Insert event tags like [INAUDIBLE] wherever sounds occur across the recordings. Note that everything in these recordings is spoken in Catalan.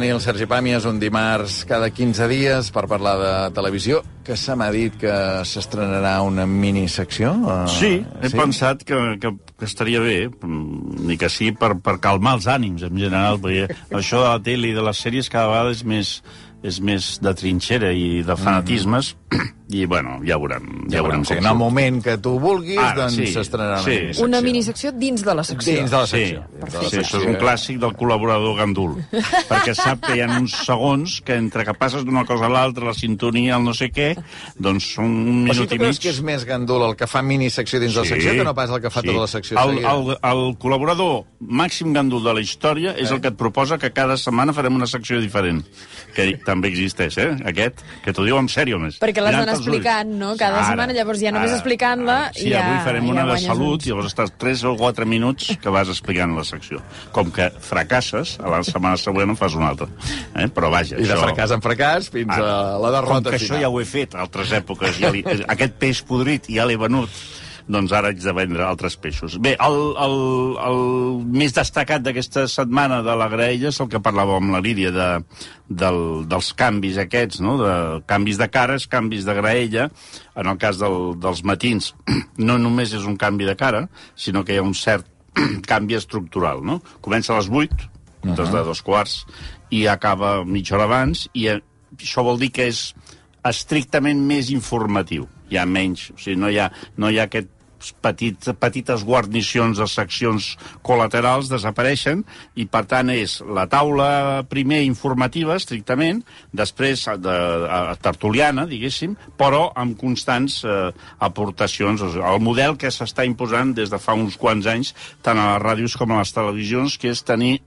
tenir el Sergi Pàmies un dimarts cada 15 dies per parlar de televisió, que se m'ha dit que s'estrenarà una minisecció. eh, Sí, he pensat que, que, que estaria bé, mm, ni que sí per, per calmar els ànims en general, perquè [LAUGHS] això de la tele i de les sèries cada vegada és més, és més de trinxera i de fanatismes, i bueno, ja veurem. Ja veurem, si com en el moment que tu vulguis, Ara, doncs sí, s'estrenarà sí. una minisecció. Una minisecció dins de la secció. Dins de la Sí, secció. Dins de la sí, secció. això és un clàssic del col·laborador gandul. perquè sap que hi ha uns segons que entre que passes d'una cosa a l'altra, la sintonia, el no sé què, doncs són un minut tu i mig. que és més gandul el que fa minisecció dins de la secció que no pas el que fa tota la secció el, seguida? el, el col·laborador màxim gandul de la història és Eh? el que et proposa que cada setmana farem una secció diferent. Que també existeix, eh? Aquest, que t'ho diu en sèrio, més. Perquè l'has Mirant d'anar explicant, no? Cada Ara, setmana, llavors ja només ara, explicant-la ara. Sí, ja- avui farem ja una de salut, uns. llavors estàs 3 o 4 minuts que vas explicant la secció. Com que fracasses, a la setmana següent en fas una altra. Eh? Però vaja, I de això... fracàs en fracàs fins a la Com derrota que això final. ja ho he fet a altres èpoques, ja li, aquest peix podrit ja l'he venut, doncs ara haig de vendre altres peixos. Bé, el, el, el més destacat d'aquesta setmana de la graella és el que parlàvem amb la Lídia, de, del, dels canvis aquests, no? de canvis de cares, canvis de graella. En el cas del, dels matins, [CLEARS THROAT] no només és un canvi de cara, sinó que hi ha un cert [CLEARS THROAT] canvi estructural. No? Comença a les 8, uh -huh. des de dos quarts, i acaba mitja hora abans, i eh, això vol dir que és estrictament més informatiu. Hi ha menys, o sigui, no hi ha, no hi ha aquest petit, petites guarnicions de seccions col·laterals desapareixen i per tant és la taula primer informativa estrictament, després de, de tertuliana, diguéssim, però amb constants eh, aportacions. O sigui, el model que s'està imposant des de fa uns quants anys tant a les ràdios com a les televisions, que és tenir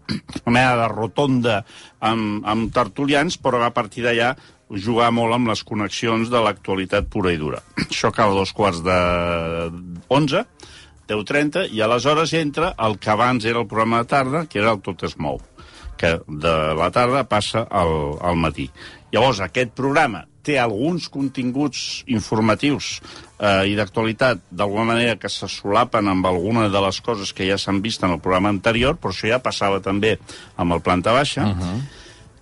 una mena de rotonda amb, amb tertulians, però a partir d'allà jugar molt amb les connexions de l'actualitat pura i dura. [CLEARS THROAT] Això acaba a dos quarts de 11, 10.30, i aleshores entra el que abans era el programa de tarda, que era el Tot es mou, que de la tarda passa al, al matí. Llavors, aquest programa té alguns continguts informatius eh, i d'actualitat, d'alguna manera que se solapen amb alguna de les coses que ja s'han vist en el programa anterior, però això ja passava també amb el planta baixa, uh -huh.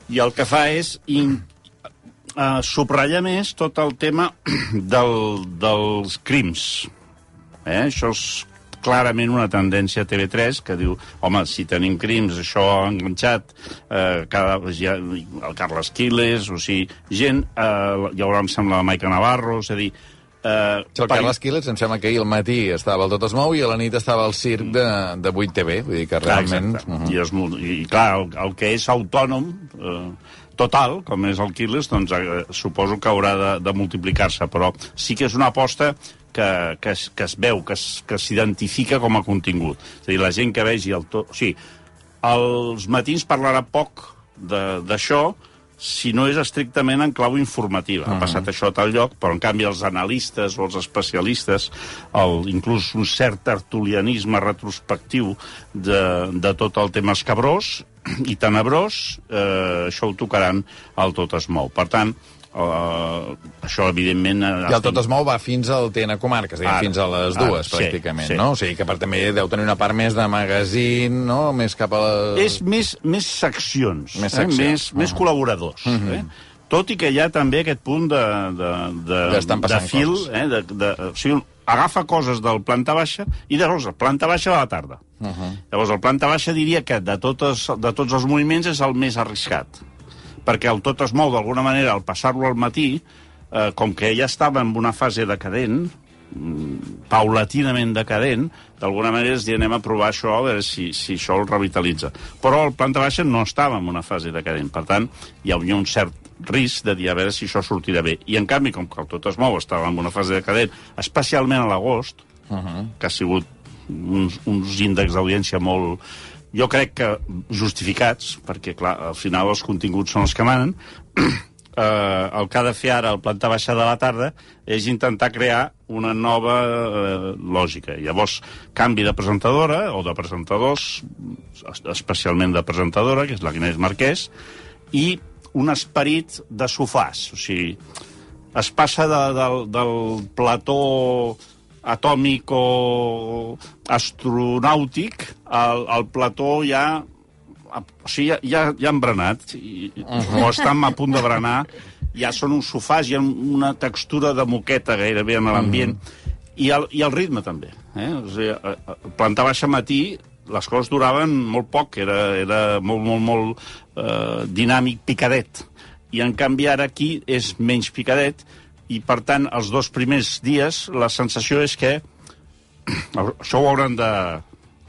i el que fa és in, uh, subratllar més tot el tema [CLEARS THROAT] del, dels crims. Eh? Això és clarament una tendència a TV3 que diu, home, si tenim crims, això ha enganxat, eh, cada, ja, el Carles Quiles, o sigui, gent, eh, hi haurà, em sembla, la Maica Navarro, és a dir, eh, el Carles Quiles, em sembla que ahir al matí estava al Tot es mou i a la nit estava al circ de, de 8TV, vull dir que Clar, realment... exacte. Uh -huh. I, és molt, I, clar, el, el que és autònom eh, total, com és el Quiles, doncs eh, suposo que haurà de, de multiplicar-se, però sí que és una aposta que, que, es, que es veu, que s'identifica com a contingut. És a dir, la gent que vegi el tot... O sigui, als matins parlarà poc d'això, si no és estrictament en clau informativa. Ha passat això a tal lloc, però en canvi els analistes o els especialistes, el, inclús un cert tertulianisme retrospectiu de, de tot el tema escabrós i tenebrós, eh, això ho tocaran al Tot es mou. Per tant, eh, això evidentment... eh, I el Tot es mou va fins al TN Comarques, diguem, Ara, fins a les ara, dues, sí, pràcticament, sí. no? O sigui que per també deu tenir una part més de magazine, no? Més cap a la... És més, més seccions, Més eh? seccions. més, més col·laboradors. eh? Tot i que hi ha també aquest punt de, de, de, de fil, coses. eh? de, de, o sigui, agafa coses del planta baixa i llavors el planta baixa de la tarda. Uh -huh. Llavors el planta baixa diria que de, totes, de tots els moviments és el més arriscat perquè el tot es mou d'alguna manera al passar-lo al matí, eh, com que ja estava en una fase decadent, mm, paulatinament decadent, d'alguna manera es dir anem a provar això, a veure si, si això el revitalitza. Però el planta baixa no estava en una fase decadent, per tant, hi havia un cert risc de dir a veure si això sortirà bé. I en canvi, com que el tot es mou estava en una fase decadent, especialment a l'agost, uh -huh. que ha sigut uns, uns índexs d'audiència molt, jo crec que justificats, perquè, clar, al final els continguts són els que manen, [CLEARS THROAT] eh, el que ha de fer ara el planta baixa de la tarda és intentar crear una nova eh, lògica. Llavors, canvi de presentadora o de presentadors, es- especialment de presentadora, que és la Inés Marquès, i un esperit de sofàs. O sigui, es passa de, del, del plató atòmic o astronàutic, el, el plató ja... O sigui, ja, ja, ja han brenat, i, uh -huh. o estan a punt de berenar, ja són uns sofàs, hi ha una textura de moqueta gairebé en l'ambient, uh -huh. i, el, i el ritme també. Eh? O sigui, eh, eh, plantar baixa matí, les coses duraven molt poc, era, era molt, molt, molt eh, dinàmic, picadet. I en canvi ara aquí és menys picadet, i per tant els dos primers dies la sensació és que [CLEARS THROAT] això ho hauran de-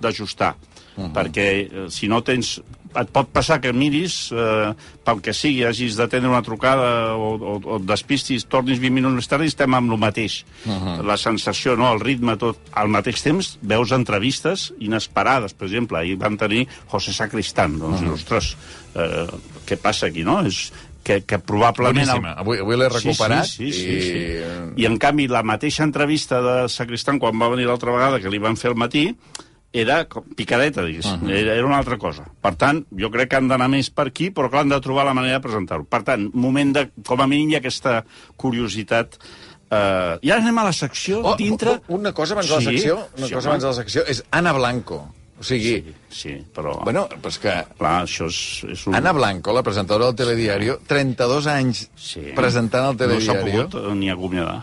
d'ajustar, uh -huh. perquè eh, si no tens... Et pot passar que miris, eh, pel que sigui, hagis d'atendre una trucada o, o, o et despistis, tornis 20 minuts més tard i estem amb el mateix. Uh -huh. La sensació, no?, el ritme, tot. Al mateix temps veus entrevistes inesperades. Per exemple, ahir van tenir José Sacristán. Doncs, uh -huh. ostres, eh, què passa aquí, no? És que, que probablement... el-. Avui, avui l'he recuperat. Sí, sí, sí, sí, i... sí. I, en canvi, la mateixa entrevista de Sacristán, quan va venir l'altra vegada, que li van fer al matí, era picadeta, diguéssim. Uh -huh. era, era una altra cosa. Per tant, jo crec que han d'anar més per aquí, però que han de trobar la manera de presentar-ho. Per tant, moment de... Com a mínim hi ha aquesta curiositat... Uh, I ara anem a la secció Oh, dintre... una cosa abans de la Sí, secció, una sí, cosa home. abans de la secció, és Ana Blanco. O sigui, Sí, sí, però... bueno, però és que Clar, això és, és un... Anna Blanco, la presentadora del Telediario, 32 anys Sí. presentant el No s'ha Telediario, pogut eh, ni acomiadar.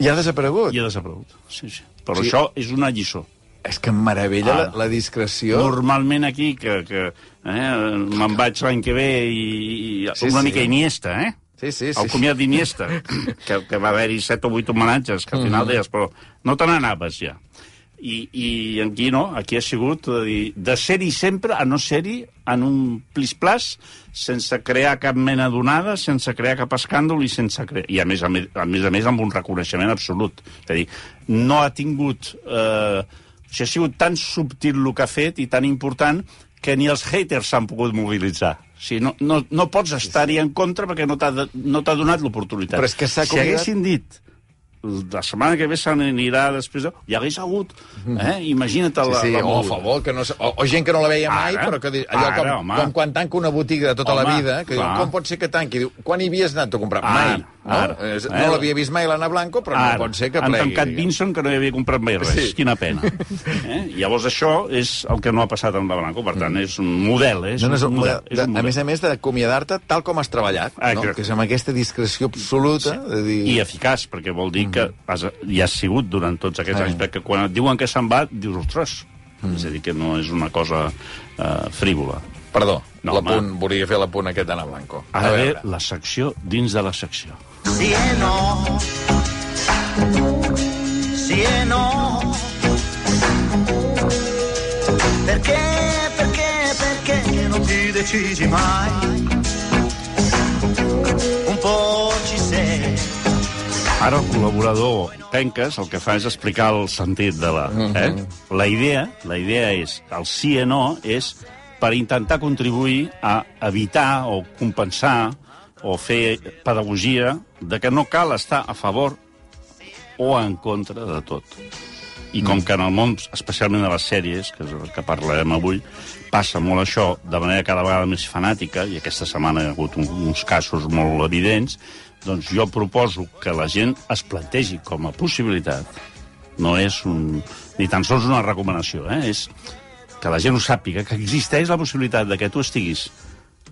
i ha desaparegut. I ha desaparegut. Sí, sí. Però Sí. això és una lliçó. És que em meravella Ah. la, la discreció. Normalment aquí, que, que eh, me'n vaig l'any que ve i, i Sí, una sí. mica Iniesta, eh? Sí, sí, sí. El comiat d'Iniesta, que, que va haver-hi set o vuit homenatges, que al final Mhm. deies, però no te n'anaves ja. I, I aquí no, aquí ha sigut de, dir, de ser-hi sempre a no ser-hi en un plis-plas, sense crear cap mena d'onada, sense crear cap escàndol i sense crear... I a més a més, a més, a més amb un reconeixement absolut. És a dir, no ha tingut... Eh, o sigui, ha sigut tan subtil el que ha fet i tan important que ni els haters s'han pogut mobilitzar. O sigui, no, no, no pots estar-hi en contra perquè no t'ha no donat l'oportunitat. Però és que s'ha si haguessin dit la setmana que ve se n'anirà després de... Hi hagués hagut, eh? Imagina't Sí, la, sí, la o a favor, que no, o, o gent que no la veia mai, Ara, però que allò ara, com, home. com quan tanca una botiga de tota la Home, vida, que diu, clar. com pot ser que tanqui? Diu, quan hi havies anat a comprar? Ara, mai. No, ara. És, Eh, no l'havia vist mai l'Anna Blanco, però Ara, no pot ser que han plegui. tancat diguem. Vinson que no hi havia comprat mai res. Sí. Quina pena. [LAUGHS] Eh? Llavors això és el que no ha passat amb la Blanco. Per tant, és un model, eh? És, No, no, és un model, és de, un a més a més d'acomiadar-te tal com has treballat, Ah, no? que és amb aquesta discreció absoluta de dir... I eficaç, perquè vol dir que has, hi has sigut durant tots aquests Ah. anys, perquè quan et diuen que se'n va, dius, ostres, és a dir, que no és una cosa eh, frívola. Perdó, No, l'apunt, volia fer l'apunt aquest d'Anna Blanco. Ara ve la secció dins de la secció. Sì e no. Sì e no. Perché, perché, perché non ti decidi mai? Un po' ci sei. Ara el col·laborador Penques el que fa és explicar el sentit de la... Eh? La idea, la idea és, el sí o no és per intentar contribuir a evitar o compensar o fer pedagogia de que no cal estar a favor o en contra de tot. I com que en el món, especialment de les sèries, que és el que parlarem avui, passa molt això de manera cada vegada més fanàtica, i aquesta setmana hi ha hagut un, uns casos molt evidents, doncs jo proposo que la gent es plantegi com a possibilitat, no és un, ni tan sols una recomanació, eh? és que la gent ho sàpiga, que existeix la possibilitat de que tu estiguis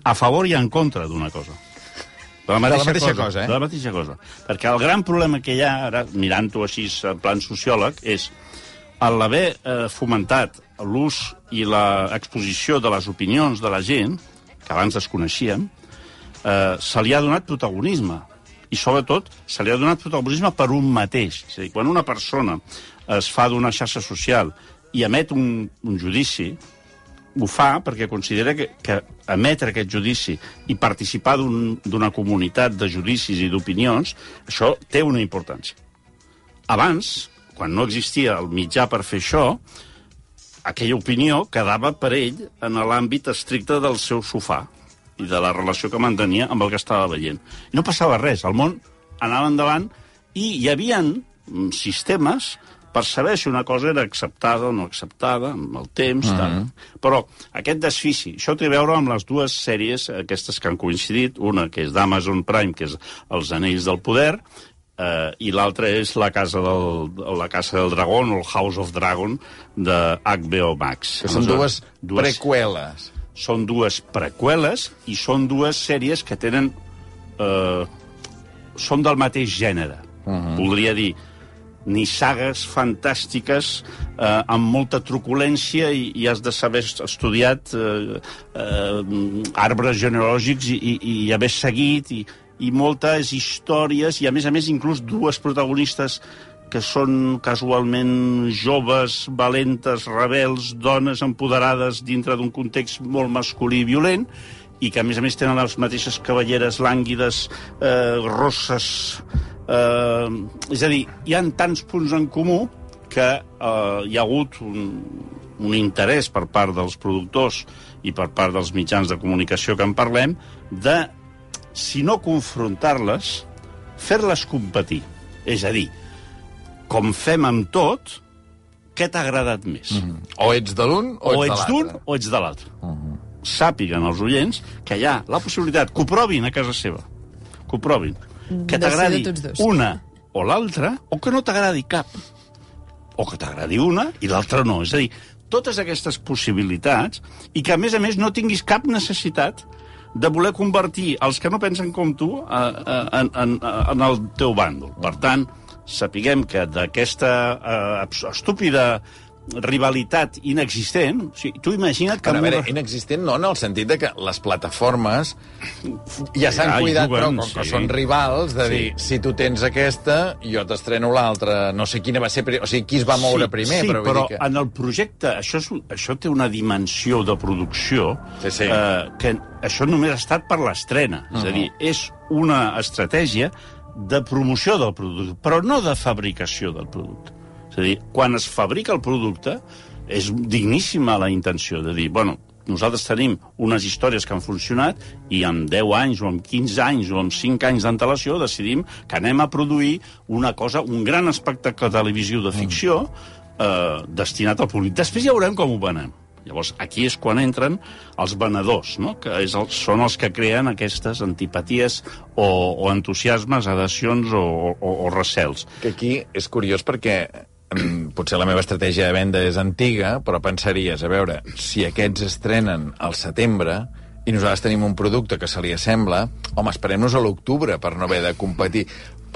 a favor i en contra d'una cosa. De la mateixa, mateixa cosa, eh? De la mateixa cosa. Perquè el gran problema que hi ha, ara, mirant-ho així en plan sociòleg, és l'haver eh, fomentat l'ús i l'exposició de les opinions de la gent, que abans desconeixíem, eh, se li ha donat protagonisme. I, sobretot, se li ha donat protagonisme per un mateix. És a dir, quan una persona es fa d'una xarxa social i emet un, un judici, ho fa perquè considera que, que emetre aquest judici i participar d'una un, comunitat de judicis i d'opinions, això té una importància. Abans, quan no existia el mitjà per fer això, aquella opinió quedava per ell en l'àmbit estricte del seu sofà i de la relació que mantenia amb el que estava veient. I no passava res, el món anava endavant i hi havia sistemes per saber si una cosa era acceptada o no acceptada amb el temps. Mm -hmm. tal. Però aquest desfici, això té a veure amb les dues sèries aquestes que han coincidit, una que és d'Amazon Prime, que és Els Anells del Poder, eh, i l'altra és la casa, del, la casa del Dragón, o el House of Dragon, de HBO Max. Que són dues, dues preqüeles. són dues preqüeles i són dues sèries que tenen... Eh, són del mateix gènere. Uh -huh. Voldria dir, ni sagues fantàstiques eh, amb molta truculència i, i has de saber estudiat eh, eh, arbres genealògics i, i, i haver seguit i, i moltes històries i, a més a més, inclús dues protagonistes que són casualment joves, valentes, rebels, dones empoderades dintre d'un context molt masculí i violent, i que, a més a més, tenen les mateixes cavalleres lànguides, eh, rosses... Eh, és a dir, hi han tants punts en comú que eh, hi ha hagut un, un interès per part dels productors i per part dels mitjans de comunicació que en parlem de, si no confrontar-les, fer-les competir. És a dir, com fem amb tot, què t'ha agradat més? Mm -hmm. O ets de l'un o, o ets d'un o ets de l'altre. Uh -huh. Sàpiguen els oients que hi ha la possibilitat, que ho provin a casa seva, que ho provin, que t'agradi una o l'altra, o que no t'agradi cap. O que t'agradi una i l'altra no. És a dir, totes aquestes possibilitats i que, a més a més, no tinguis cap necessitat de voler convertir els que no pensen com tu eh, eh, en, en, en el teu bàndol. Per tant, sapiguem que d'aquesta eh, estúpida rivalitat inexistent, o sigui, tu imagina't que... Però, a veure, una- inexistent no, en el sentit de que les plataformes ja s'han Ja cuidat, juguen, però com que sí. són rivals, de Sí. dir, si tu tens aquesta, jo t'estreno l'altra. No sé quina va ser... O sigui, qui es va moure primer, sí, però vull però dir que... en el projecte, això, és, això té una dimensió de producció Sí, sí. Eh, que això només ha estat per l'estrena. És a dir, és una estratègia de promoció del producte, però no de fabricació del producte. És a dir, quan es fabrica el producte, és digníssima la intenció de dir, bueno, nosaltres tenim unes històries que han funcionat i en 10 anys o en 15 anys o en 5 anys d'antelació decidim que anem a produir una cosa, un gran espectacle televisiu de ficció eh, destinat al públic. Després ja veurem com ho venem. Llavors, aquí és quan entren els venedors, no? que és el, són els que creen aquestes antipaties o, o entusiasmes, adhesions o, o, o recels. que aquí és curiós perquè potser la meva estratègia de venda és antiga, però pensaries, a veure, si aquests estrenen al setembre i nosaltres tenim un producte que se li assembla, home, esperem-nos a l'octubre per no haver de competir.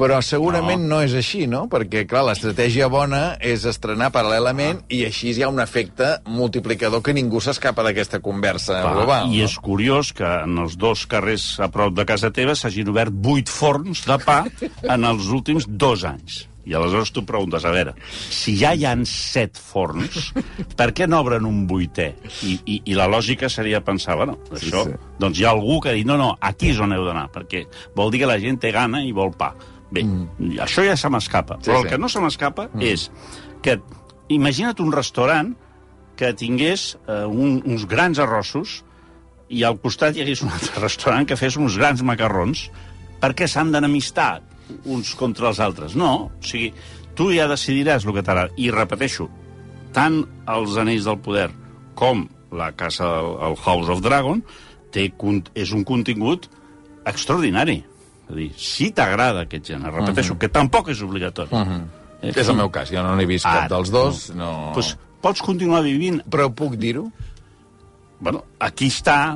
Però segurament no. no és així, no? Perquè, clar, l'estratègia bona és estrenar paral·lelament i així hi ha un efecte multiplicador que ningú s'escapa d'aquesta conversa Va, global. I no? és curiós que en els dos carrers a prop de casa teva s'hagin obert vuit forns de pa [LAUGHS] en els últims dos anys. I aleshores tu preguntes, a veure, si ja hi han set forns, per què n'obren un vuitè? I, i, I la lògica seria pensar, bueno, això, sí. doncs hi ha algú que ha dit, no, no, aquí és on heu d'anar, perquè vol dir que la gent té gana i vol pa. Bé, mm. això ja se m'escapa. Sí, Sí, Però sí. el que no se m'escapa mm. és que imagina't un restaurant que tingués eh, un, uns grans arrossos i al costat hi hagués un altre [LAUGHS] restaurant que fes uns grans macarrons, per què s'han d'enemistar uns contra els altres? No, o sigui, tu ja decidiràs el que t'agrada. I repeteixo, tant els Anells del Poder com la casa, el House of Dragon, té, és un contingut extraordinari. És a dir, si t'agrada aquest gènere, repeteixo, uh -huh. que tampoc és obligatori. Uh -huh. És el meu cas, jo no n'he vist cap dels dos. No... Pues, pots continuar vivint Però puc dir-ho? Bueno, aquí està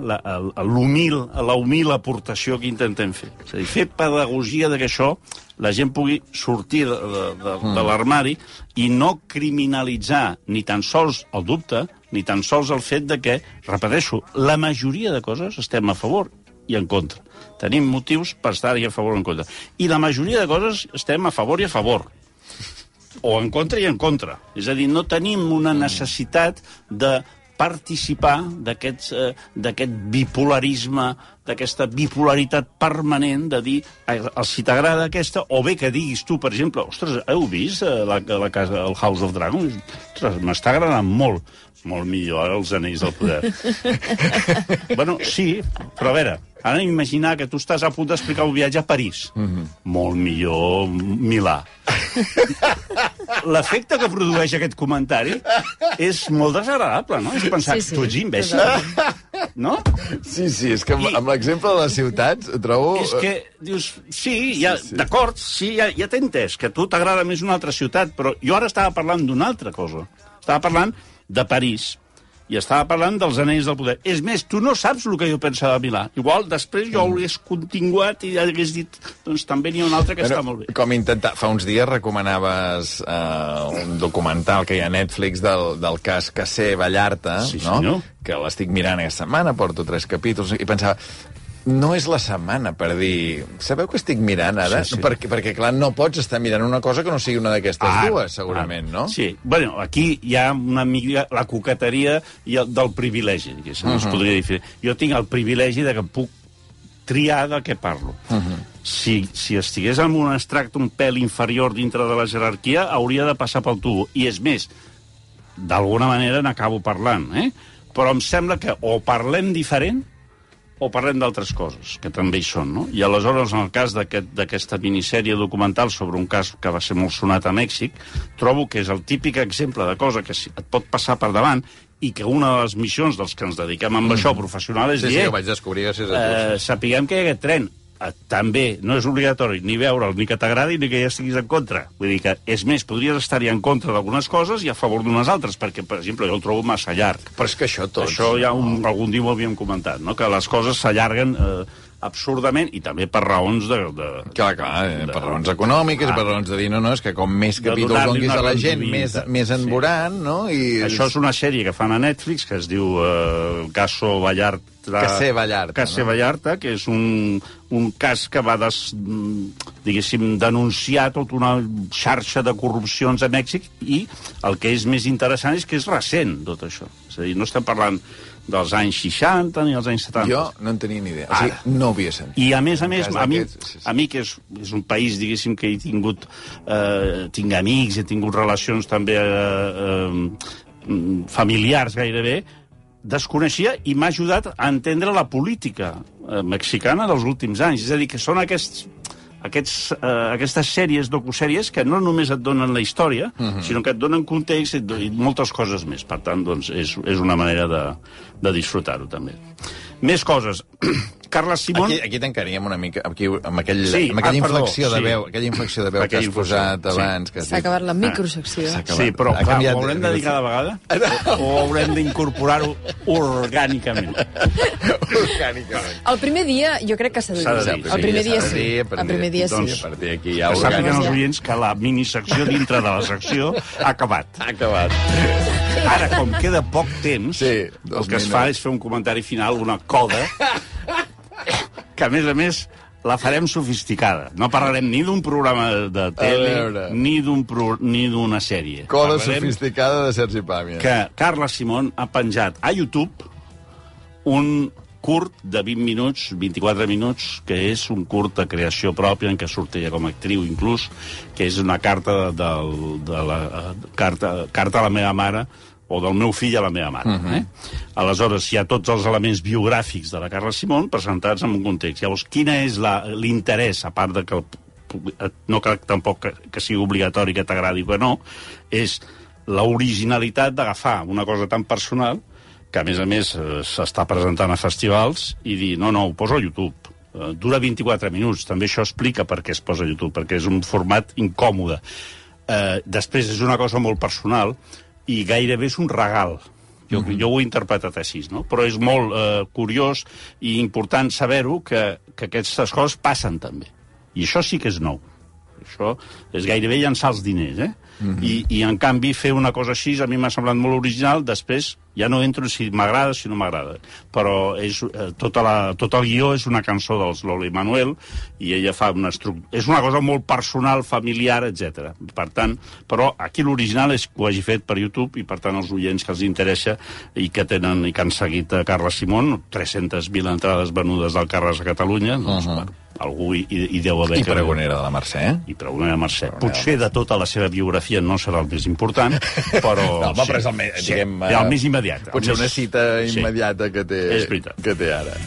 l'humil, la humil aportació que intentem fer. És a dir, fer pedagogia de que això la gent pugui sortir de, de, de, Mm. de l'armari i no criminalitzar ni tan sols el dubte, ni tan sols el fet de que, repeteixo, la majoria de coses estem a favor i en contra. Tenim motius per estar-hi a favor o en contra. I la majoria de coses estem a favor i a favor o en contra i en contra. És a dir, no tenim una necessitat de participar d'aquest eh, d'aquest bipolarisme, d'aquesta bipolaritat permanent de dir eh, si t'agrada aquesta, o bé que diguis tu, per exemple, ostres, heu vist eh, la, la casa, el House of Dragons? Ostres, m'està agradant molt. Molt millor, eh, els anells del poder. [LAUGHS] bueno, sí, però a veure, ara imaginar que tu estàs a punt d'explicar un viatge a París. Mm -hmm. Molt millor Milà. [LAUGHS] L'efecte que produeix aquest comentari és molt desagradable, no? És pensar, Sí, sí, tu ets imbècil. no? Sí, sí, és que amb, I- amb l'exemple de les ciutats ho trobo... És que dius, sí, ja, sí, sí. d'acord, sí, ja, ja t'he entès, que a tu t'agrada més una altra ciutat, però jo ara estava parlant d'una altra cosa. Estava parlant de París i estava parlant dels anells del poder. És més, tu no saps el que jo pensava de Milà. Igual després jo Mm. hauria continuat i hagués dit, doncs també n'hi ha un altre que està molt bé. Com intentar... Fa uns dies recomanaves uh, un documental que hi ha a Netflix del, del cas Cassé Vallarta, Sí, no? senyor. que l'estic mirant aquesta setmana, porto tres capítols, i pensava, no és la setmana per dir... Sabeu que estic mirant ara? Sí, sí. Perquè, perquè, clar, no pots estar mirant una cosa que no sigui una d'aquestes Ara, dues, segurament, ara. no? Sí. Bueno, aquí hi ha una mica la coqueteria i el, del privilegi, diguéssim, uh -huh. es podria dir. Jo tinc el privilegi de que puc triar de què parlo. Uh -huh. si, si estigués en un extracte un pèl inferior dintre de la jerarquia, hauria de passar pel tubo. I és més, d'alguna manera n'acabo parlant, eh? Però em sembla que o parlem diferent o parlem d'altres coses, que també hi són, no? I aleshores, en el cas d'aquest- d'aquesta minissèrie documental sobre un cas que va ser molt sonat a Mèxic, trobo que és el típic exemple de cosa que et pot passar per davant i que una de les missions dels que ens dediquem amb això professional és Sí, sí, dir, que eh, ho vaig descobrir gràcies a tu. eh, sapiguem que hi ha aquest tren. Eh, també no és obligatori ni veure'l, ni que t'agradi, ni que ja estiguis en contra. Vull dir que, és més, podries estar-hi en contra d'algunes coses i a favor d'unes altres, perquè, per exemple, jo el trobo massa llarg. Però és que això tots... Això ja un, algun dia ho havíem comentat, no? que les coses s'allarguen eh, absurdament i també per raons de... de Clar, clar, eh, per raons econòmiques, Ah. per raons de dir, no, no, és que com més De capítols donguis una a la gent, més, més en Sí. no? I Això és una sèrie que fan a Netflix que es diu eh, Caso Vallarta... Cassé Vallarta, Cassé no? Vallarta, que és un, un cas que va, des, diguéssim, denunciar tota una xarxa de corrupcions a Mèxic i el que és més interessant és que és recent, tot això. És a dir, no estem parlant dels anys 60 ni els anys 70. Jo no en tenia ni idea. O Ara. sigui, no ho havia sentit. I a més a més, a mi, sí, sí. a mi que és, és un país, diguéssim, que he tingut... Eh, tinc amics, he tingut relacions també eh, eh, familiars gairebé, desconeixia i m'ha ajudat a entendre la política eh, mexicana dels últims anys. És a dir, que són aquests aquests, eh, aquestes sèries, docusèries, que no només et donen la història, uh -huh. sinó que et donen context i, i moltes coses més. Per tant, doncs, és, és una manera de, de disfrutar-ho, també. Més coses. [CLEARS THROAT] Carles Simón... Aquí, aquí tancaríem una mica, aquí, amb, aquell, Sí, amb aquella ah, perdó, inflexió de sí. veu, aquella inflexió de veu Aquella que has inflexió, posat sí. abans. que has S'ha dit. acabat la microsecció. Acabat. Sí, però Ha clar, canviat ho haurem de dir cada vegada o haurem d'incorporar-ho orgànicament. Orgànicament. El primer dia jo crec que s'ha de de dir. El sí, primer dia de sí. El primer dia sí. doncs, A partir d'aquí ja Que sàpiguen els oients que la minisecció dintre de la secció ha acabat. Ha acabat. Ara, com queda poc temps, Sí, el que es fa és fer un comentari final, una coda, que a més a més la farem sofisticada. No parlarem ni d'un programa de- tele, ni d'un pro- ni d'una sèrie. Coda Parlarem sofisticada de Sergi Pàmies. que Carla Simón ha penjat a YouTube un curt de 20 minuts, 24 minuts, que és un curt de creació pròpia, en què surt ella com a actriu inclús, que és una carta de, de, de la carta, carta a la meva mare o del meu fill a la meva mare. Uh -huh. eh? Aleshores, hi ha tots els elements biogràfics de la Carla Simón presentats en un context. Llavors, quina és la- l'interès, a part de que el, pu- no crec tampoc que, que sigui obligatori que t'agradi o que no, és l'originalitat d'agafar una cosa tan personal que, a més a més, eh, s'està presentant a festivals i dir, no, no, ho poso a YouTube. Eh, dura 24 minuts. També això explica per què es posa a YouTube, perquè és un format incòmode. Eh, després és una cosa molt personal i gairebé és un regal. Jo, mm -hmm. jo ho he interpretat així, no? Però és molt eh, curiós i important saber-ho que, que aquestes coses passen també. I això sí que és nou. Això és gairebé llançar els diners, eh? Mm -hmm. I, I, en canvi, fer una cosa així a mi m'ha semblat molt original. Després ja no entro en si m'agrada o si no m'agrada. Però és, eh, tota la, tot el guió és una cançó dels Lola i Manuel i ella fa una estructura... És una cosa molt personal, familiar, etc. Per tant, però aquí l'original és que ho hagi fet per YouTube i, per tant, els oients que els interessa i que tenen i que han seguit a Carles Simón, 300.000 entrades venudes del Carles a Catalunya, doncs, uh -huh. bueno, algú hi, hi deu haver... I que- pregonera de la Mercè. eh? i pregunta Mercè. Potser de tota la seva biografia no serà el més important, [LAUGHS] però... No, home, però és el més, diguem, Sí, el més immediat. Potser més- una cita sí. immediata que té, que té ara.